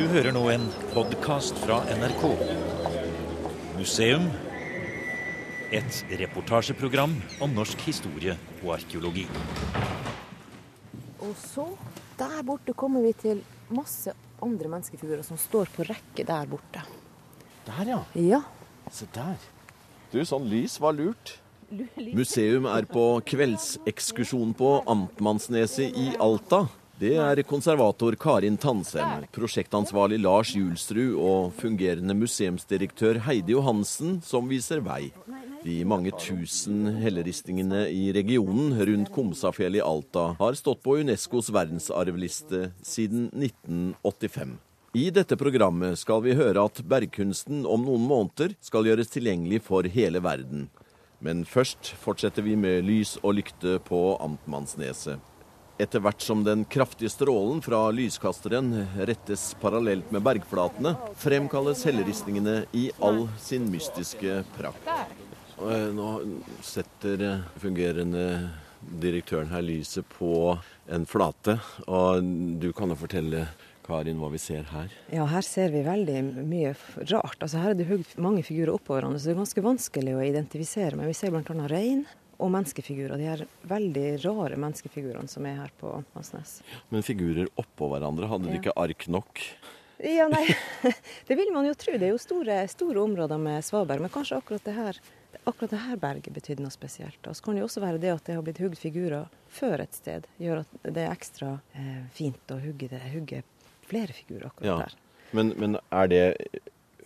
Du hører nå en podkast fra NRK. Museum. Et reportasjeprogram om norsk historie og arkeologi. Og så, der borte kommer vi til masse andre menneskefigurer som står på rekke der borte. Der, ja. Ja. Se der. Du, sånn lys var lurt. Museum er på kveldsekskursjon på Amtmannsneset i Alta. Det er konservator Karin Tansem, prosjektansvarlig Lars Julsrud og fungerende museumsdirektør Heidi Johansen som viser vei. De mange tusen helleristningene i regionen rundt Komsafjellet i Alta har stått på Unescos verdensarvliste siden 1985. I dette programmet skal vi høre at bergkunsten om noen måneder skal gjøres tilgjengelig for hele verden. Men først fortsetter vi med lys og lykte på Amtmannsneset. Etter hvert som den kraftige strålen fra lyskasteren rettes parallelt med bergflatene, fremkalles helleristningene i all sin mystiske prakt. Nå setter fungerende direktøren her lyset på en flate, og du kan jo fortelle Karin, hva vi ser her? Ja, her ser vi veldig mye rart. Altså Her er det hugd mange figurer oppå hverandre, så det er ganske vanskelig å identifisere. Men vi ser bl.a. rein og menneskefigurer. De her veldig rare menneskefigurene som er her på Masnes. Men figurer oppå hverandre, hadde de ikke ark nok? Ja, nei, det vil man jo tro. Det er jo store, store områder med svaberg. Men kanskje akkurat det her, akkurat det her berget betydde noe spesielt. Og så kan det jo også være det at det har blitt hugd figurer før et sted, gjør at det er ekstra eh, fint å hugge, det, hugge flere figurer akkurat Ja. der. Men, men er det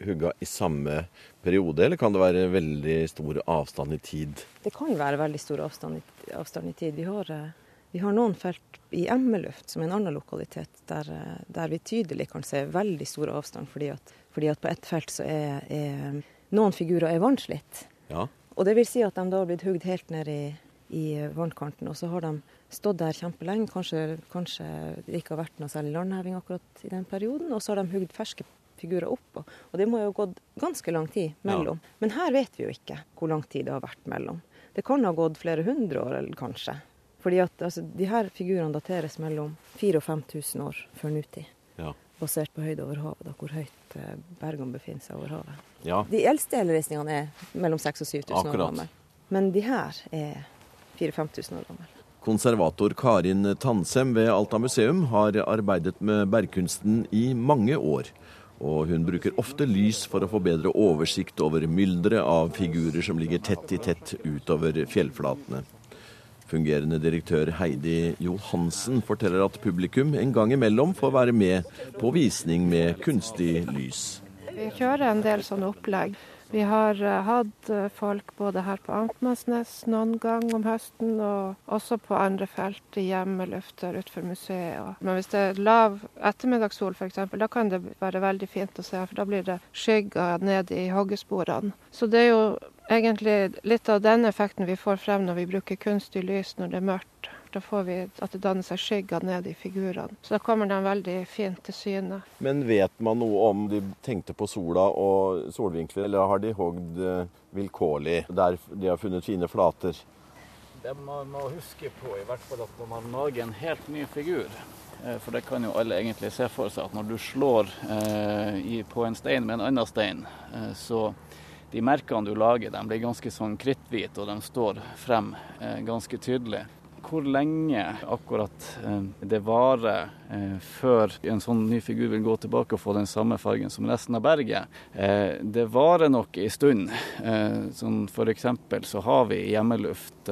hugga i samme periode, eller kan det være veldig stor avstand i tid? Det kan være veldig stor avstand i, avstand i tid. Vi har, eh, vi har noen felt i Emmeluft, som er en annen lokalitet, der, eh, der vi tydelig kan se veldig stor avstand, fordi at, fordi at på ett felt så er, er noen figurer er vannslitt. Ja. Og det vil si at de da har blitt hugd helt ned i, i vannkanten, og så har de stått der kjempelenge. Kanskje, kanskje det ikke har vært noe særlig landheving akkurat i den perioden. Og så har de hugd ferske figurer opp. Og, det må jo ha gått ganske lang tid mellom. Men her vet vi jo ikke hvor lang tid det har vært mellom. Det kan ha gått flere hundre år, eller kanskje. Fordi at altså, de her figurene dateres mellom 4000 og 5000 år før nutid. Ja. Basert på høyde over havet, da, hvor høyt eh, bergene befinner seg over havet. ja. De eldste helleristningene er mellom 6000 og 7000 år gamle. Men de her er 4000-5000 år gamle. Konservator Karin Tansem ved Alta museum har arbeidet med bergkunsten i mange år. Og hun bruker ofte lys for å få bedre oversikt over mylderet av figurer som ligger tett i tett utover fjellflatene. Fungerende direktør Heidi Johansen forteller at publikum en gang imellom får være med på visning med kunstig lys. Vi kjører en del sånne opplegg. Vi har eh, hatt eh, folk både her på Amtmannsnes noen gang om høsten, og også på andre felt i hjemmelufter utenfor museet. Men hvis det er lav ettermiddagssol f.eks., da kan det være veldig fint å se, for da blir det skygger ned i hoggesporene. Så det er jo egentlig litt av den effekten vi får frem når vi bruker kunstig lys når det er mørkt. Da får vi at det danner seg skygger ned i figurene. Så da kommer de veldig fint til syne. Men vet man noe om de tenkte på sola og solvinkler, eller har de hogd eh, vilkårlig der de har funnet fine flater? Det man må huske på i hvert fall at når man lager en helt ny figur, eh, for det kan jo alle egentlig se for seg at når du slår eh, i, på en stein med en annen stein, eh, så de merkene du lager, de blir ganske sånn kritthvite, og de står frem eh, ganske tydelig. Hvor lenge akkurat eh, det varer eh, før en sånn ny figur vil gå tilbake og få den samme fargen som resten av berget, eh, det varer nok en stund. Sånn eksempel så har vi hjemmeluft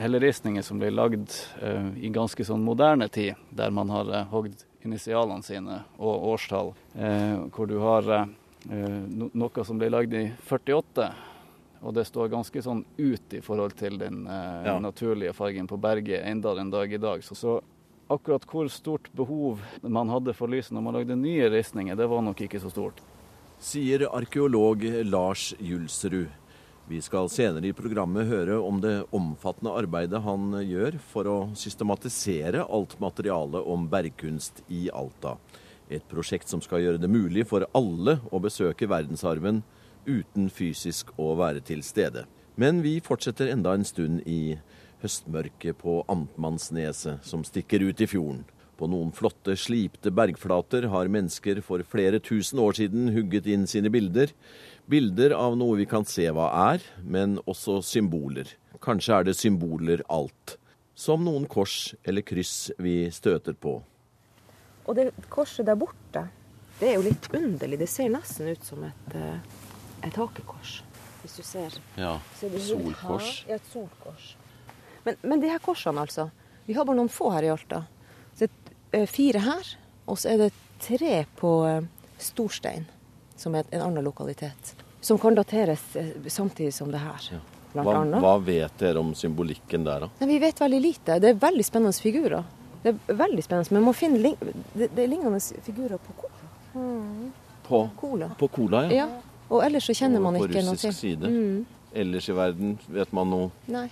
helleristninger som ble lagd i ganske sånn moderne tid, der man har hogd initialene sine og årstall. Hvor du har noe som ble lagd i 48, og det står ganske sånn ut i forhold til den eh, Ja. naturlige fargen på berget enda den dag i dag. Så, så akkurat hvor stort behov man hadde for lyset når man lagde nye ristninger, det var nok ikke så stort. Sier arkeolog Lars Julsrud. Vi skal senere i programmet høre om det omfattende arbeidet han gjør for å systematisere alt materialet om bergkunst i Alta. Et prosjekt som skal gjøre det mulig for alle å besøke verdensarven uten fysisk å være til stede. Men vi fortsetter enda en stund i høstmørket på Amtmannsneset, som stikker ut i fjorden. På noen flotte, slipte bergflater har mennesker for flere tusen år siden hugget inn sine bilder. Bilder av noe vi kan se hva er, men også symboler. Kanskje er det symboler alt. Som noen kors eller kryss vi støter på. Og det korset der borte, det er jo litt underlig. Det ser nesten ut som et, eh, et hakekors. Hvis du ser. Ja, solkors. Ja, et solkors. Men, men de her korsene, altså. Vi har bare noen få her i Alta. Så det er fire her, og så er det tre på eh, Storstein, som er en annen lokalitet. Som kan dateres eh, samtidig som det her. Ja. Hva, hva vet dere om symbolikken der, da? Nei, vi vet veldig lite. Det er veldig spennende figurer. Det er veldig spennende, Men man finner det, det er lignende figurer på cola. På, cola. på Cola, ja. Ja. Og ellers så kjenner man ikke noe russisk side. Mm. Ellers i verden vet man noe Nei.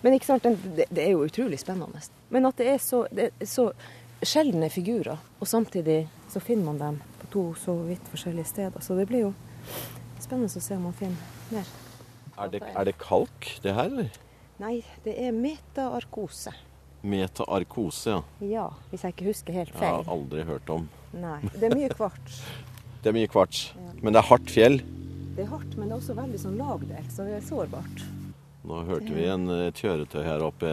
Men ikke sant, det, det er jo utrolig spennende. Men at det er så, det er så sjeldne figurer, og samtidig så finner man dem på to så vidt forskjellige steder. Så det blir jo spennende å se om man finner mer. Er det, er det kalk, det her, eller? Nei, det er metaarkose. Metaarkose, ja. Ja, hvis jeg ikke husker helt feil. Jeg har aldri hørt om. Nei, Det er mye kvarts. Det er mye kvarts. Men det er hardt fjell. Det er hardt, men det er også veldig sånn lagdelt, så det er sårbart. Nå hørte vi en, et kjøretøy her oppe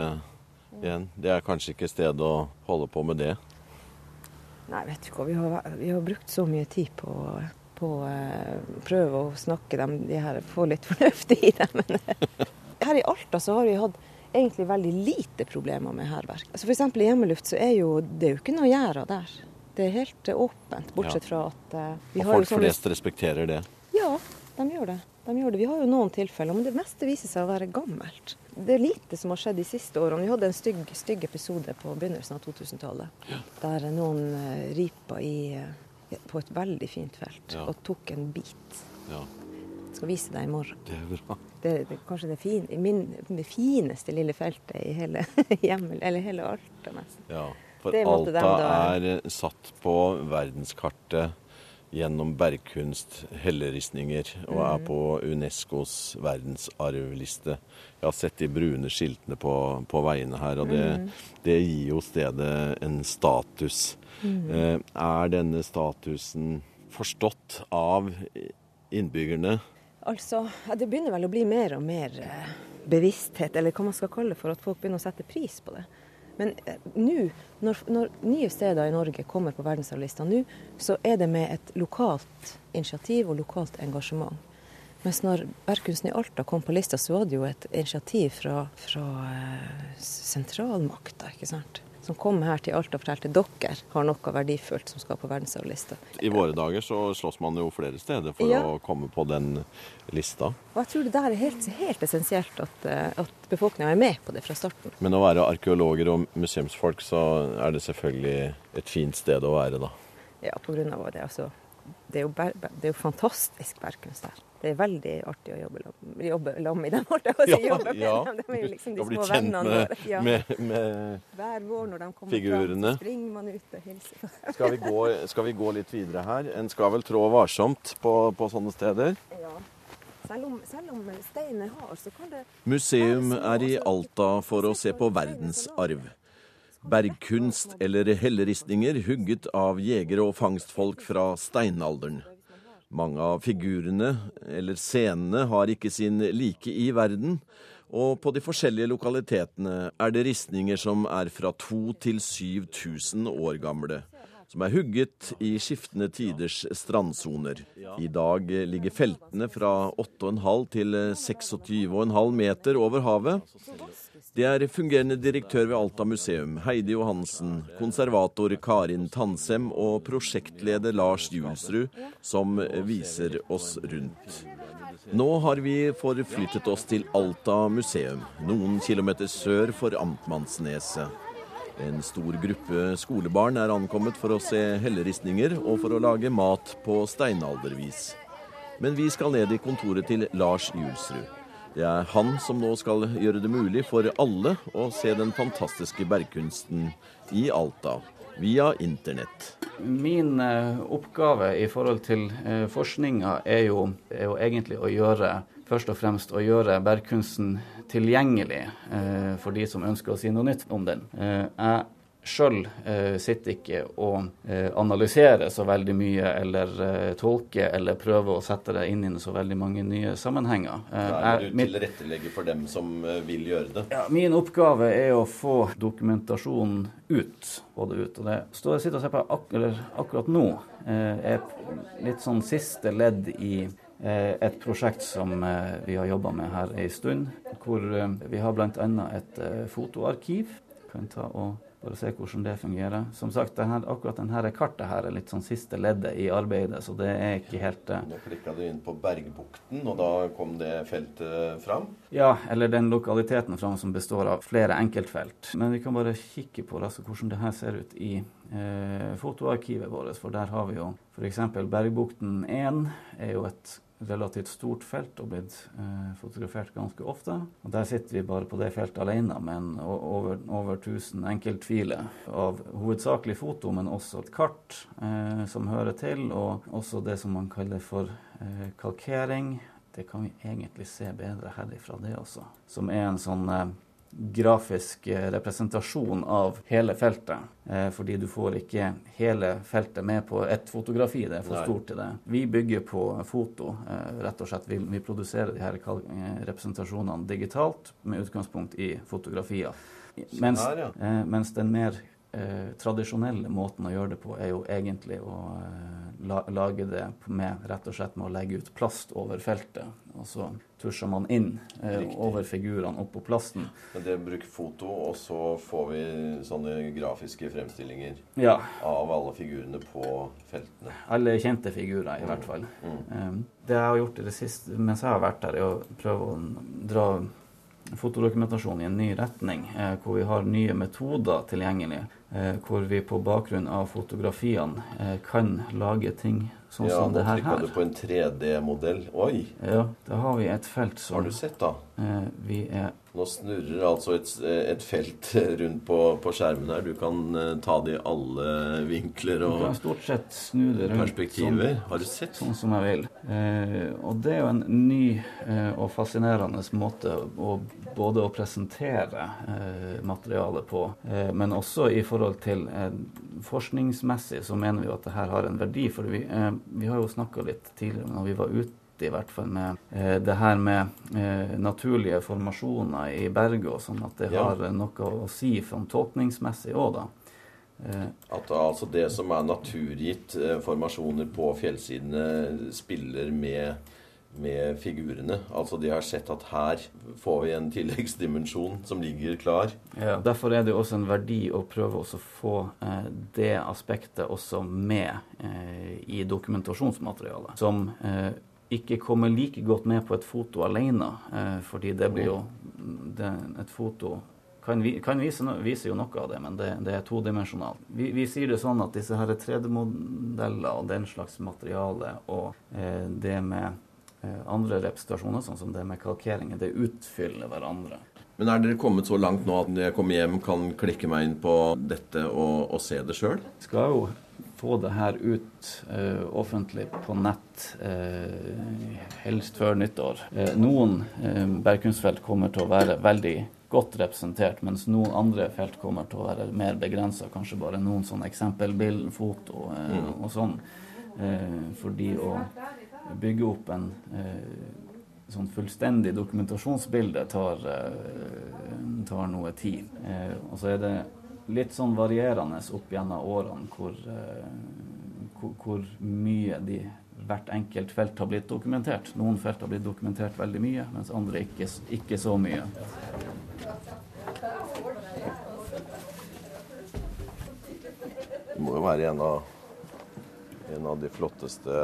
igjen. Det er kanskje ikke stedet å holde på med det. Nei, vet du hva, vi har, vi har brukt så mye tid på på å eh, prøve å snakke dem, de her, få litt fornuft i dem. Men eh, her i Alta så har vi hatt egentlig veldig lite problemer med hærverk. Altså F.eks. i hjemmeluft så er jo det er jo ikke noe gjerder der. Det er helt eh, åpent, bortsett fra at eh, vi Og har folk jo sånne flest respekterer det. Ja, de gjør det. De gjør det. Vi har jo noen tilfeller, men det meste viser seg å være gammelt. Det er lite som har skjedd de siste årene. Vi hadde en stygg, stygg episode på begynnelsen av 2000-tallet. Der noen eh, ripa i, på et veldig fint felt Ja. og tok en bit. Ja, Jeg skal vise deg i morgen. det er bra. Det, det kanskje det, fin, min, det fineste lille feltet i hele Hjemmel, eller hele Alta, nesten. Ja, for Alta er eh, satt på verdenskartet gjennom bergkunst, helleristninger, og er Mm. på Unescos verdensarvliste. Jeg har sett de brune skiltene på, på veiene her, og det, Mm. det gir jo stedet en status. Mm. Eh, er denne statusen forstått av innbyggerne? Altså, det begynner vel å bli mer og mer eh, bevissthet, eller hva man skal kalle det for, at folk begynner å sette pris på det. Men eh, nå, når, når nye steder i Norge kommer på verdensarvlista nå, så er det med et lokalt initiativ og lokalt engasjement. Mens når Bergkunsten i Alta kom på lista, så var det jo et initiativ fra, fra eh, sentralmakta, ikke sant. Som kom her til Alta og fortalte dere har noe verdifullt som skal på verdensarvlista. I våre dager så slåss man jo flere steder for Ja. å komme på den lista. Og jeg tror det der er helt, helt essensielt at, eh, at befolkninga er med på det fra starten. Men å være arkeologer og museumsfolk, så er det selvfølgelig et fint sted å være, da. Ja, av det. Altså, det, er jo det er jo fantastisk bærkunst her. Det er veldig artig å jobbe lam i dem. holdt jeg ja. Jobbe med dem. De er jo liksom de små vennene med, våre. Ja. med, med Hver vår når de kommer figurene. fram, springer man ut og hilser. skal, vi gå, skal vi gå litt videre her? En skal vel trå varsomt på, på sånne steder? Ja. Selv om, selv om steinen er hard, så kan det Museum er i Alta for å se på verdensarv. Bergkunst eller helleristninger hugget av jegere og fangstfolk fra steinalderen. Mange av figurene eller scenene har ikke sin like i verden, og på de forskjellige lokalitetene er det ristninger som er fra 2000 til 7000 år gamle, som er hugget i skiftende tiders strandsoner. I dag ligger feltene fra 8,5 til 26,5 meter over havet. Det er fungerende direktør ved Alta museum, Heidi Johansen, konservator Karin Tansem og prosjektleder Lars Julsrud, som viser oss rundt. Nå har vi forflyttet oss til Alta museum, noen kilometer sør for Amtmannsneset. En stor gruppe skolebarn er ankommet for å se helleristninger og for å lage mat på steinaldervis. Men vi skal ned i kontoret til Lars Julsrud. Det er han som nå skal gjøre det mulig for alle å se den fantastiske bergkunsten i Alta via internett. Min eh, oppgave i forhold til eh, forskninga er jo, er jo egentlig å gjøre først og fremst å gjøre bergkunsten tilgjengelig eh, for de som ønsker å si noe nytt om den. Eh, jeg sjøl eh, sitter ikke og eh, analyserer så veldig mye eller eh, tolker eller prøver å sette det inn i så veldig mange nye sammenhenger. Eh, er du tilrettelegger for dem som eh, vil gjøre det? Ja, min oppgave er å få dokumentasjonen ut. Både ut. Og det står jeg sitter og ser på ak akkurat nå, eh, er litt sånn siste ledd i et prosjekt som vi har jobba med her ei stund, hvor vi har bl.a. et fotoarkiv. Kan ta og bare se hvordan det fungerer. Som sagt, denne, akkurat denne kartet her er litt sånn siste leddet i arbeidet, så det er ikke helt uh... Nå klikka du inn på Bergbukten, og da kom det feltet fram? Ja, eller den lokaliteten fram som består av flere enkeltfelt. Men vi kan bare kikke på altså, hvordan det her ser ut i uh, fotoarkivet vårt, for der har vi jo f.eks. Bergbukten 1 er jo et relativt stort felt og blitt eh, fotografert ganske ofte. Og Der sitter vi bare på det feltet alene med over, over 1000 enkeltfiler av hovedsakelig foto, men også et kart eh, som hører til, og også det som man kaller for eh, kalkering. Det kan vi egentlig se bedre herifra, det også. Som er en sånn eh, grafisk eh, representasjon av hele feltet. Eh, fordi du får ikke hele feltet med på ett fotografi. Det er for stort til det. Vi bygger på foto, eh, rett og slett. Vi, vi produserer de her representasjonene digitalt med utgangspunkt i fotografier. Mens, her, ja. mens den mer eh, tradisjonelle måten å gjøre det på er jo egentlig å eh, la, lage det med rett og slett med å legge ut plast over feltet. Og så tusjer man inn eh, over figurene oppå plasten. Men det bruker foto, og så får vi sånne grafiske fremstillinger ja. av alle figurene på feltene. Alle kjente figurer, i mm. hvert fall. Mm. Um, det jeg har gjort i det siste mens jeg har vært der, er å prøve å dra fotodokumentasjon i en ny retning, eh, hvor vi har nye metoder tilgjengelig. Eh, hvor vi på bakgrunn av fotografiene eh, kan lage ting sånn ja, som det her. Ja, nå trykka du på en 3D-modell. Oi! Ja, da har vi et felt som Har du sett, da? Eh, vi er nå snurrer altså et, et felt rundt på, på, skjermen her. Du kan eh, ta det i alle vinkler og du kan stort sett snu det rundt perspektiver. Sånn, Har du sett? Sånn som jeg vil. Eh, og det er jo en ny eh, og fascinerende måte å både å presentere eh, materialet på, eh, men også i forhold til eh, forskningsmessig så mener vi at det her har en verdi. For vi, vi har jo snakka litt tidligere når vi var ute i hvert fall med eh, det her med eh, naturlige formasjoner i berget, og sånn at det ja. har noe å si sånn tolkningsmessig òg, da. Eh, at altså det som er naturgitt eh, formasjoner på fjellsidene, spiller med, med figurene. Altså de har sett at her får vi en tilleggsdimensjon som ligger klar. Ja, Derfor er det jo også en verdi å prøve å få eh, det aspektet også med eh, i dokumentasjonsmaterialet. Som ikke kommer like godt med på et foto alene, eh, fordi det blir jo det, Et foto kan, vi, kan vise, vise, jo noe av det, men det, det er todimensjonalt. Vi, vi, sier det sånn at disse her 3D-modeller og den slags materiale og eh, det med eh, andre representasjoner, sånn som det med kalkeringen, det utfyller hverandre. Men er dere kommet så langt nå at når jeg kommer hjem, kan klikke meg inn på dette og, og se det sjøl? Skal jo få det her ut uh, offentlig på nett, uh, helst før nyttår. Uh, noen bergkunstfelt kommer til å være veldig godt representert, mens noen andre felt kommer til å være mer begrensa. Kanskje bare noen sånne eksempelbilder, foto mm. og sånn. fordi å bygge opp en sånn fullstendig dokumentasjonsbilde tar, tar noe tid. og så er det litt sånn varierende opp gjennom årene hvor, hvor, hvor, mye de hvert enkelt felt har blitt dokumentert. Noen felt har blitt dokumentert veldig mye, mens andre ikke, ikke så mye. Det må jo være en av, en av de flotteste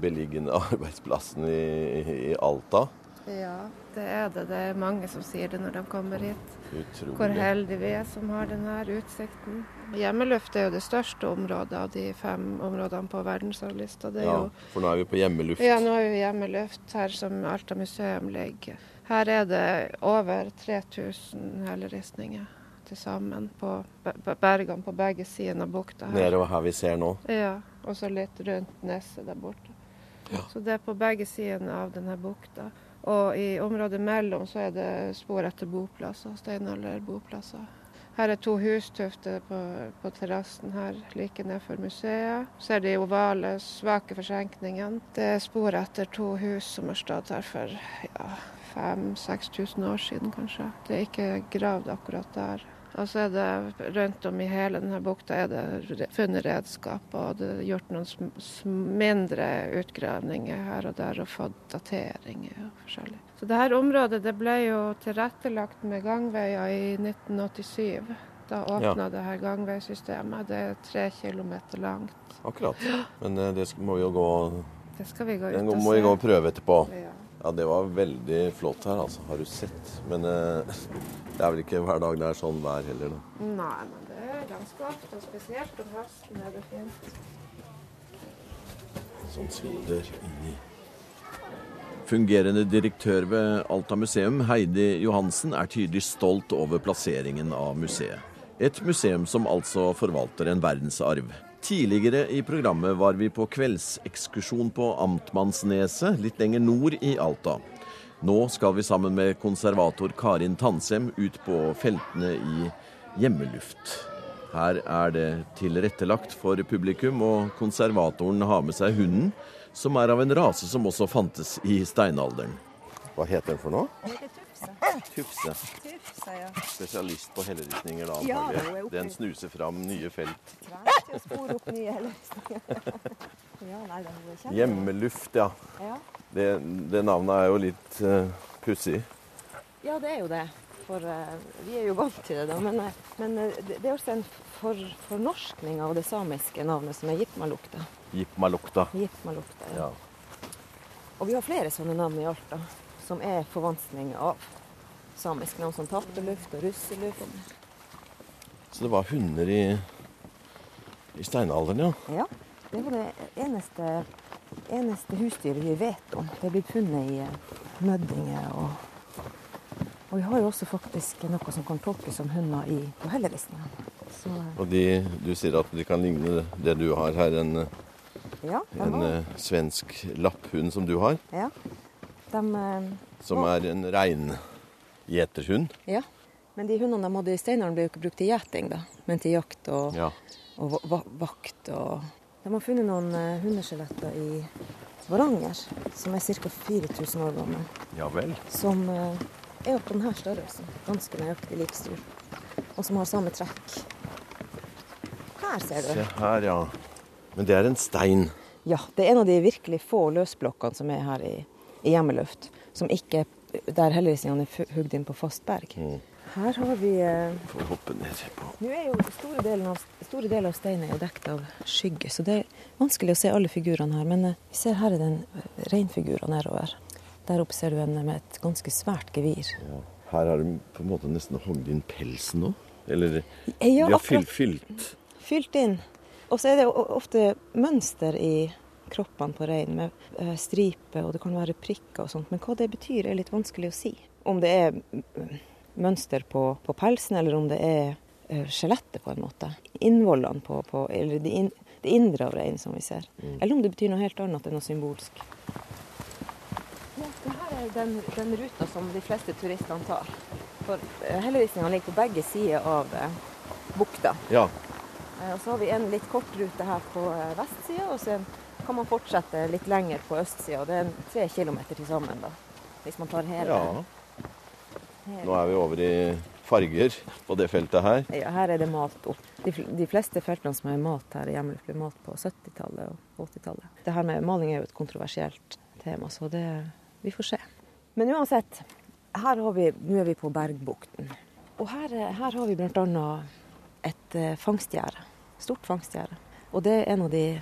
beliggende arbeidsplassen i, i Alta. Ja, det er det. Det er mange som sier det når de kommer hit. Utrolig. Hvor heldige vi er som har denne utsikten. Hjemmeluft er jo det største området av de fem områdene på verdensarvlista. Ja, for nå er vi på hjemmeluft? Ja, nå er vi på hjemmeluft her som Alta museum ligger. Her er det over 3000 helleristninger til sammen på bergene på begge sider av bukta. her. Nedover her vi ser nå? Ja, og så litt rundt neset der borte. Ja. Så det er på begge sidene av denne bukta. Og i området mellom så er det spor etter boplasser, steinalderboplasser. Her er to hustufter på, på terrassen her like nedfor museet. Så er de ovale, svake forsenkningene. Det er spor etter to hus som har stått her for ja, 5000-6000 år siden, kanskje. Det er ikke gravd akkurat der. Og så er det rundt om i hele denne bukta er det funnet redskap, og det er gjort noen mindre utgravninger her og der, og fått dateringer og forskjellig. Så dette området det ble jo tilrettelagt med gangveier i 1987. Da åpna ja. det her gangveisystemet. Det er tre kilometer langt. Akkurat. Men eh, det må vi jo gå Det skal vi gå ut og se. må vi gå og prøve etterpå. Ja. Ja, det var veldig flott her, altså. Har du sett? Men eh, det er vel ikke hver dag det er sånn vær heller, da. Nei, men det er ganske ofte, og spesielt om høsten er det fint. Sånn svinder inni Fungerende direktør ved Alta museum, Heidi Johansen, er tydelig stolt over plasseringen av museet. Et museum som altså forvalter en verdensarv. Tidligere i programmet var vi på kveldsekskursjon på Amtmannsneset, litt lenger nord i Alta. Nå skal vi sammen med konservator Karin Tansem ut på feltene i hjemmeluft. Her er det tilrettelagt for publikum, og konservatoren har med seg hunden, som er av en rase som også fantes i steinalderen. Hva heter den for noe? Tufse. Tufse, ja. Spesialist på helleristninger, da, antagelig. Ja, den snuser fram nye felt. Til å spore opp nye helleristninger. ja, nei, Hjemmeluft, ja. ja. Det, det, navnet er jo litt uh, pussig. Ja, det er jo det. For uh, vi er jo vant til det, da. Men, uh, men uh, det, er også en for, fornorskning av det samiske navnet som er Jipmalukta. Jipmalukta. Jipmalukta, ja. ja. Og vi har flere sånne navn i Alta som er forvanskning av samisk navn som tappeluft og russeluft. Så det var hunder i, i steinalderen, ja? Ja. Det var det eneste, eneste husdyret vi vet om. Det er blitt funnet i eh, møddinger. Og, og, vi har jo også faktisk noe som kan tolkes som hunder i, på. Eh, og de, du sier at de kan ligne det du har her, en, ja, en uh, svensk lapphund som du har? Ja. De, eh, Som er en reingjeterhund? Ja. Men de hundene de hadde i Steinaren, ble jo ikke brukt til gjeting, da, men til jakt og, ja. og vakt. Og... De har funnet noen uh, hundeskjeletter i Varanger, som er ca. 4000 år gamle. Ja vel. Som uh, er på denne størrelsen. Ganske nøyaktig lik stor. Og som har samme trekk. Her ser du. Se her, ja. Men det er en stein? Ja, det er en av de virkelig få løsblokkene som er her i i hjemmeluft, som ikke, der helleristningene er hugd inn på fast berg. Mm. Her har vi eh, Får hoppe ned på. Nå er jo Store deler av, store deler av steinen er dekket av skygge, så det er vanskelig å se alle figurene her. Men eh, vi ser her er det en eh, reinfigur nedover. Der oppe ser du en med et ganske svært gevir. Ja. Her har de på en måte nesten hogd inn pelsen nå? Eller ja, de har fylt, fylt Fylt inn. Og så er det ofte mønster i kroppene på reinen med eh, striper, og det kan være prikker og sånt. Men hva det betyr er litt vanskelig å si. Om det er mm, mønster på, på pelsen, eller om det er eh, skjelettet, på en måte. Innvollene på, på Eller det, in, det, indre av reinen, som vi ser. Mm. Eller om det betyr noe helt annet enn noe symbolsk. Ja, Dette er den, den, ruta som de fleste turistene tar. For hellevisningene helleristninga ligger på begge sider av bukta. Ja. Og så har vi en litt kort rute her på vestsida, og så en kan man fortsette litt lenger på østsida. Det er tre kilometer til sammen, da. Hvis man tar hele. Ja. Nå er vi over i farger på det feltet her. Ja, her er det malt opp. De, de fleste feltene som er malt her i Hjemmeløk, ble malt på 70-tallet og 80-tallet. Det her med maling er jo et kontroversielt tema, så det Vi får se. Men uansett, her har vi, nå er vi på Bergbukten. Og her, her har vi bl.a. et eh, fangstgjerde. Stort fangstgjerde. Og det er en av de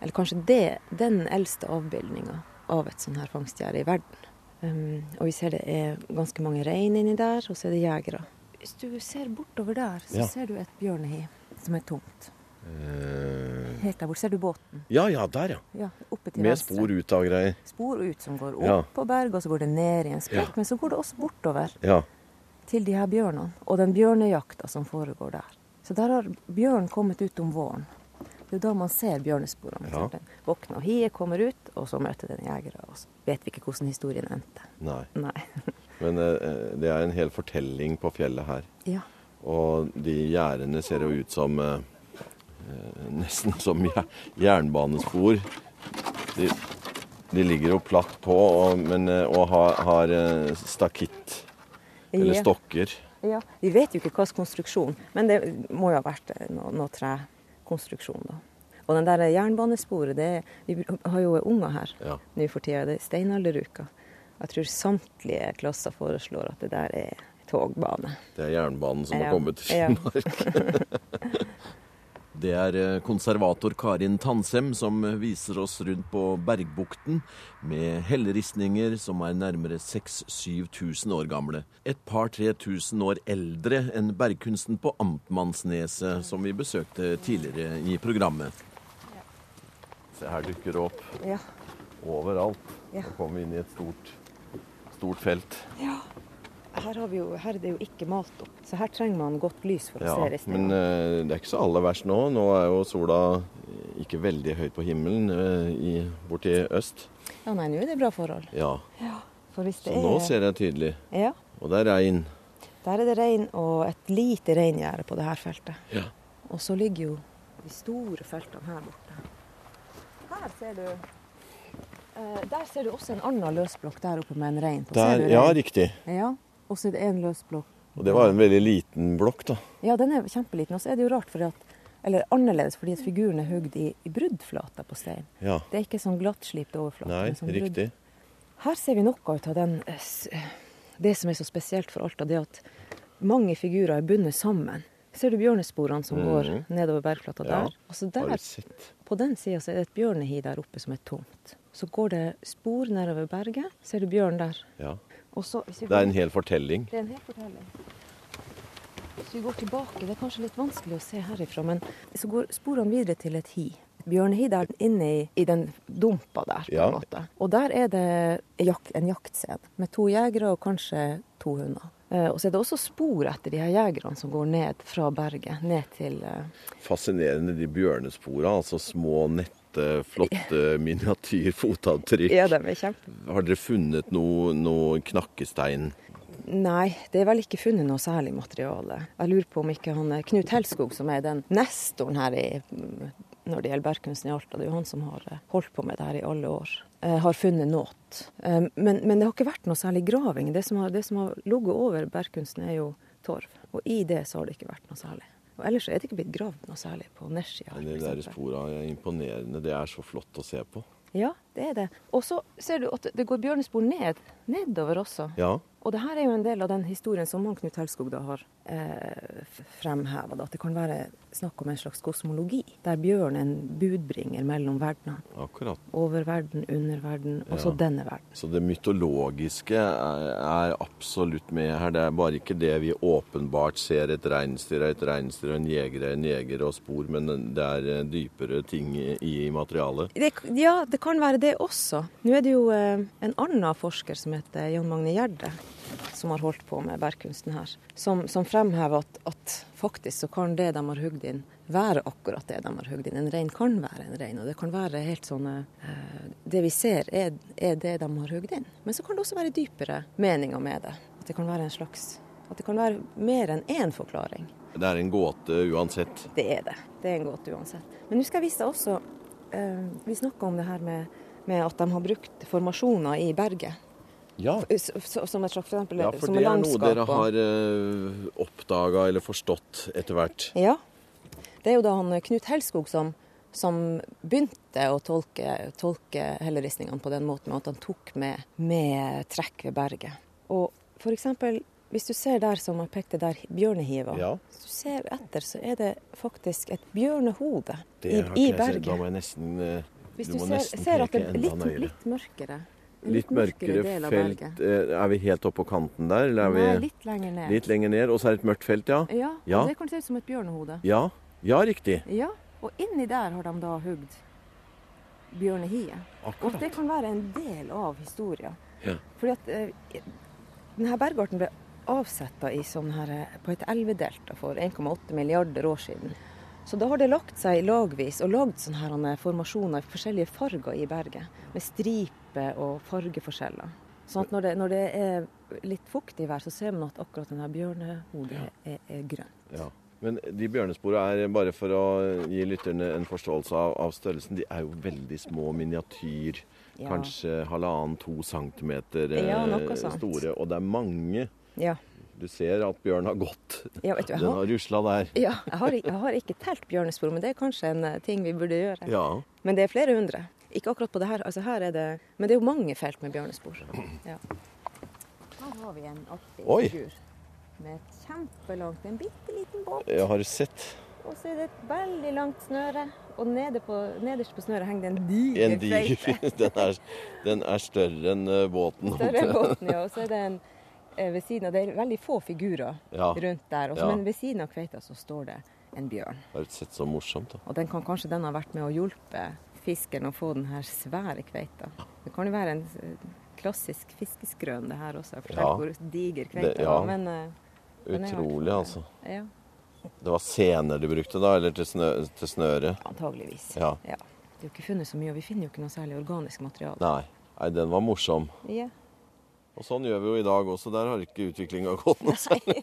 eller kanskje det, den eldste avbildninga av et sånn her fangstgjerde i verden. Um, og vi ser det er ganske mange rein inni der, og så er det jegere. Hvis du ser bortover der, så ja. ser du et bjørnehi som er tomt. Uh... Helt der borte. ser du båten? Ja, ja, der, ja. ja Med spor ut av greier. Spor ut som går opp ja. på berget, og så går det ned i en sprekk. Men så går det også bortover til de her bjørnene, og den bjørnejakta som foregår der. Så der har bjørn kommet ut om våren. Det er jo da man ser bjørnesporene. Ja. Våkner, og hiet kommer ut, og så møter den jegere. Og så vet vi ikke hvordan historien endte. Nei. Nei. Men eh, det er en hel fortelling på fjellet her. Ja. Og de gjerdene ser jo ut som eh, eh Nesten som jernbanespor. De, de, ligger jo platt på, og, men, eh, og har, har eh, stakitt. Eller stokker. Ja, Vi vet jo ikke hvilken konstruksjon, men det må jo ha vært noe, noe trekonstruksjon. da. Og den der jernbanesporet, det, vi har jo unger her ja. nå for tida. Det er steinalderuka. Jeg tror samtlige klasser foreslår at det der er togbane. Det er jernbanen som ja. har kommet til Finnmark. Det er eh, konservator Karin Tansem som viser oss rundt på Bergbukten med helleristninger som er nærmere 6000-7000 år gamle. Et par-tre tusen år eldre enn bergkunsten på Amtmannsneset, som vi besøkte tidligere i programmet. Se, her dukker det opp ja. overalt. Ja. Nå kommer vi inn i et stort, stort felt. Ja. Her, jo, her, er det jo ikke malt opp, så her trenger man godt lys for å ja, se ristene. Men uh, det er ikke så aller verst nå. Nå er jo sola ikke veldig høyt på himmelen uh, i, borti øst. Ja, nei, nå er det bra forhold. Ja. ja så er... nå ser jeg tydelig. Ja. Og det er regn. Der er det regn og et lite reingjerde på det her feltet. Ja. Og så ligger jo de store feltene her borte. Her ser du uh, Der ser du også en annen løsblokk der oppe med en rein på. Der. Ja, riktig. Ja, Og så er det en løs blokk. Og det var en veldig liten blokk, da. Ja, den er kjempeliten. Og så er det jo rart, fordi at, eller annerledes fordi at figuren er hugd i, i bruddflata på stein. Ja. Det er ikke sånn glattslipt overflate. Nei, sånn riktig. Her ser vi noe av den, eh, det som er så spesielt for Alta, det at mange figurer er bundet sammen. Ser du bjørnesporene som mm. går nedover bergflata ja, der? Altså der på den sida er det et bjørnehi der oppe som er tomt. Så går det spor nedover berget. Ser du bjørn der? Ja. Så, det er en hel fortelling. Det er en hel fortelling. Hvis vi går tilbake, det er kanskje litt vanskelig å se herifra, men så går sporene videre til et hi. Bjørnehi der inne i, i, den dumpa der, på ja. en måte. Og der er det en jaktscene med to jegere og kanskje to hunder. Eh, og så er det også spor etter de her jegerne som går ned fra berget, ned til eh, Fascinerende de bjørnesporene. Altså små, nette, flotte miniatyrfotavtrykk. Ja, de er kjempe... Har dere funnet noe, noe knakkestein? Nei, det er vel ikke funnet noe særlig materiale. Jeg lurer på om ikke han Knut Helskog, som er den nestoren her i, når det gjelder bergkunsten i Alta, det er jo han som har eh, holdt på med det her i alle år. Eh, har funnet noe. Eh, men, men, det har ikke vært noe særlig graving. Det som har, det som har ligget over bergkunsten, er jo torv. Og i det så har det ikke vært noe særlig. Og ellers er det ikke blitt gravd noe særlig på nedsida. De der sporene er imponerende. Det er så flott å se på. Ja, det er det. Og så ser du at det går bjørnespor ned, nedover også. Ja. Og det her er jo en del av den historien som Knut Helskog da har eh, fremheva. At det kan være snakk om en slags kosmologi, der bjørn er en budbringer mellom verdenene. Akkurat. under verden, og så ja. denne verden. Så det mytologiske er, er, absolutt med her. Det er bare ikke det vi åpenbart ser. Et reinsdyr er et reinsdyr, en jeger er en jeger og spor, men det er eh, dypere ting i, i materialet. Det, ja, det kan være det også. Nå er det jo eh, en annen forsker som heter Jan Magne Gjerde som har holdt på med bærkunsten her, som, som fremhever at, at, faktisk så kan det de har hugd inn, være akkurat det de har hugd inn. En rein kan være en rein, og det kan være helt sånne eh, Det vi ser, er, er, det de har hugd inn. Men så kan det også være dypere meninger med det. At det kan være en slags At det kan være mer enn én forklaring. Det er en gåte uansett? Det er det. Det er en gåte uansett. Men nå skal jeg vise deg også eh, Vi snakka om det her med, med at de har brukt formasjoner i berget. Ja. Som et slags eksempel, ja, for det er noe dere har uh, eh, oppdaga eller forstått etter hvert? Ja. Det er jo da han eh, Knut Helskog som, som begynte å tolke, tolke helleristningene på den måten at han tok med, med trekk ved berget. Og eksempel, hvis du ser der som jeg pekte der, bjørnehiva. Ja. Hvis du ser etter, så er det faktisk et bjørnehode i, i berget. Da må jeg nesten uh, Hvis du, du ser, ser at det er litt, litt mørkere. Litt mørkere felt. berget. er vi helt oppe på kanten der? Eller er Nei, litt lenger ned. Litt lenger ned, Og så er det et mørkt felt, ja? Ja, ja. det kan se ut som et bjørnehode. Ja, ja riktig. Ja, Og inni der har de da hugd bjørnehiet. Akkurat. Og det kan være en del av historien. Ja. Fordi at eh, denne bergarten ble avsetta sånn eh, på et elvedelta for 1,8 milliarder år siden. Så da har det lagt seg lagvis og lagd sånne her formasjoner i forskjellige farger i berget. Med striper og fargeforskjeller. Sånn at når det, når det er litt fuktig vær, så ser man at akkurat denne bjørnehodet er, er grønt. Ja. Men de bjørnesporene er, bare for å gi lytterne en forståelse av, av størrelsen, de er jo veldig små, miniatyr. Ja. Kanskje halvannen-to centimeter Ja, eh, store. Og det er mange. Ja. Du ser at bjørn har gått. Ja, vet du, Den har, har rusla der. ja, jeg har, jeg har ikke telt bjørnespor, men det er kanskje en eh, ting vi burde gjøre. Ja. Men det er flere hundre. Ikke akkurat på det her. Altså her er det, men det er jo mange felt med bjørnespor. Ja. Her har vi en artig Oi. figur med et kjempelangt, en bitte liten båt. Jeg har sett Og så er det et veldig langt snøre, og nede på, nederst på snøret henger det en diger en diger den, er, den er større enn eh, båten. Større enn båten, ja. Og så er det en eh, ved siden av Det er veldig få figurer Ja. rundt der. også, Ja. Men ved siden av kveita så står det en bjørn. Det har sett så morsomt. da. Og den kan, kanskje den har vært med å hjelpe fiskeren å få den her svære kveita. Det kan jo være en eh, klassisk fiskeskrøn det her også. Fortell Ja. hvor diger kveita Det- ja. var. Men eh, den er Utrolig, altså. Ja, Det var sener du brukte da, eller til, snø, til snøret? antageligvis. Ja. Det er jo ikke funnet så mye, og vi finner jo ikke noe særlig organisk materiale. Nei. Nei, den var morsom. Ja. Og sånn gjør vi jo i dag også. Der har ikke utviklinga gått noe særlig.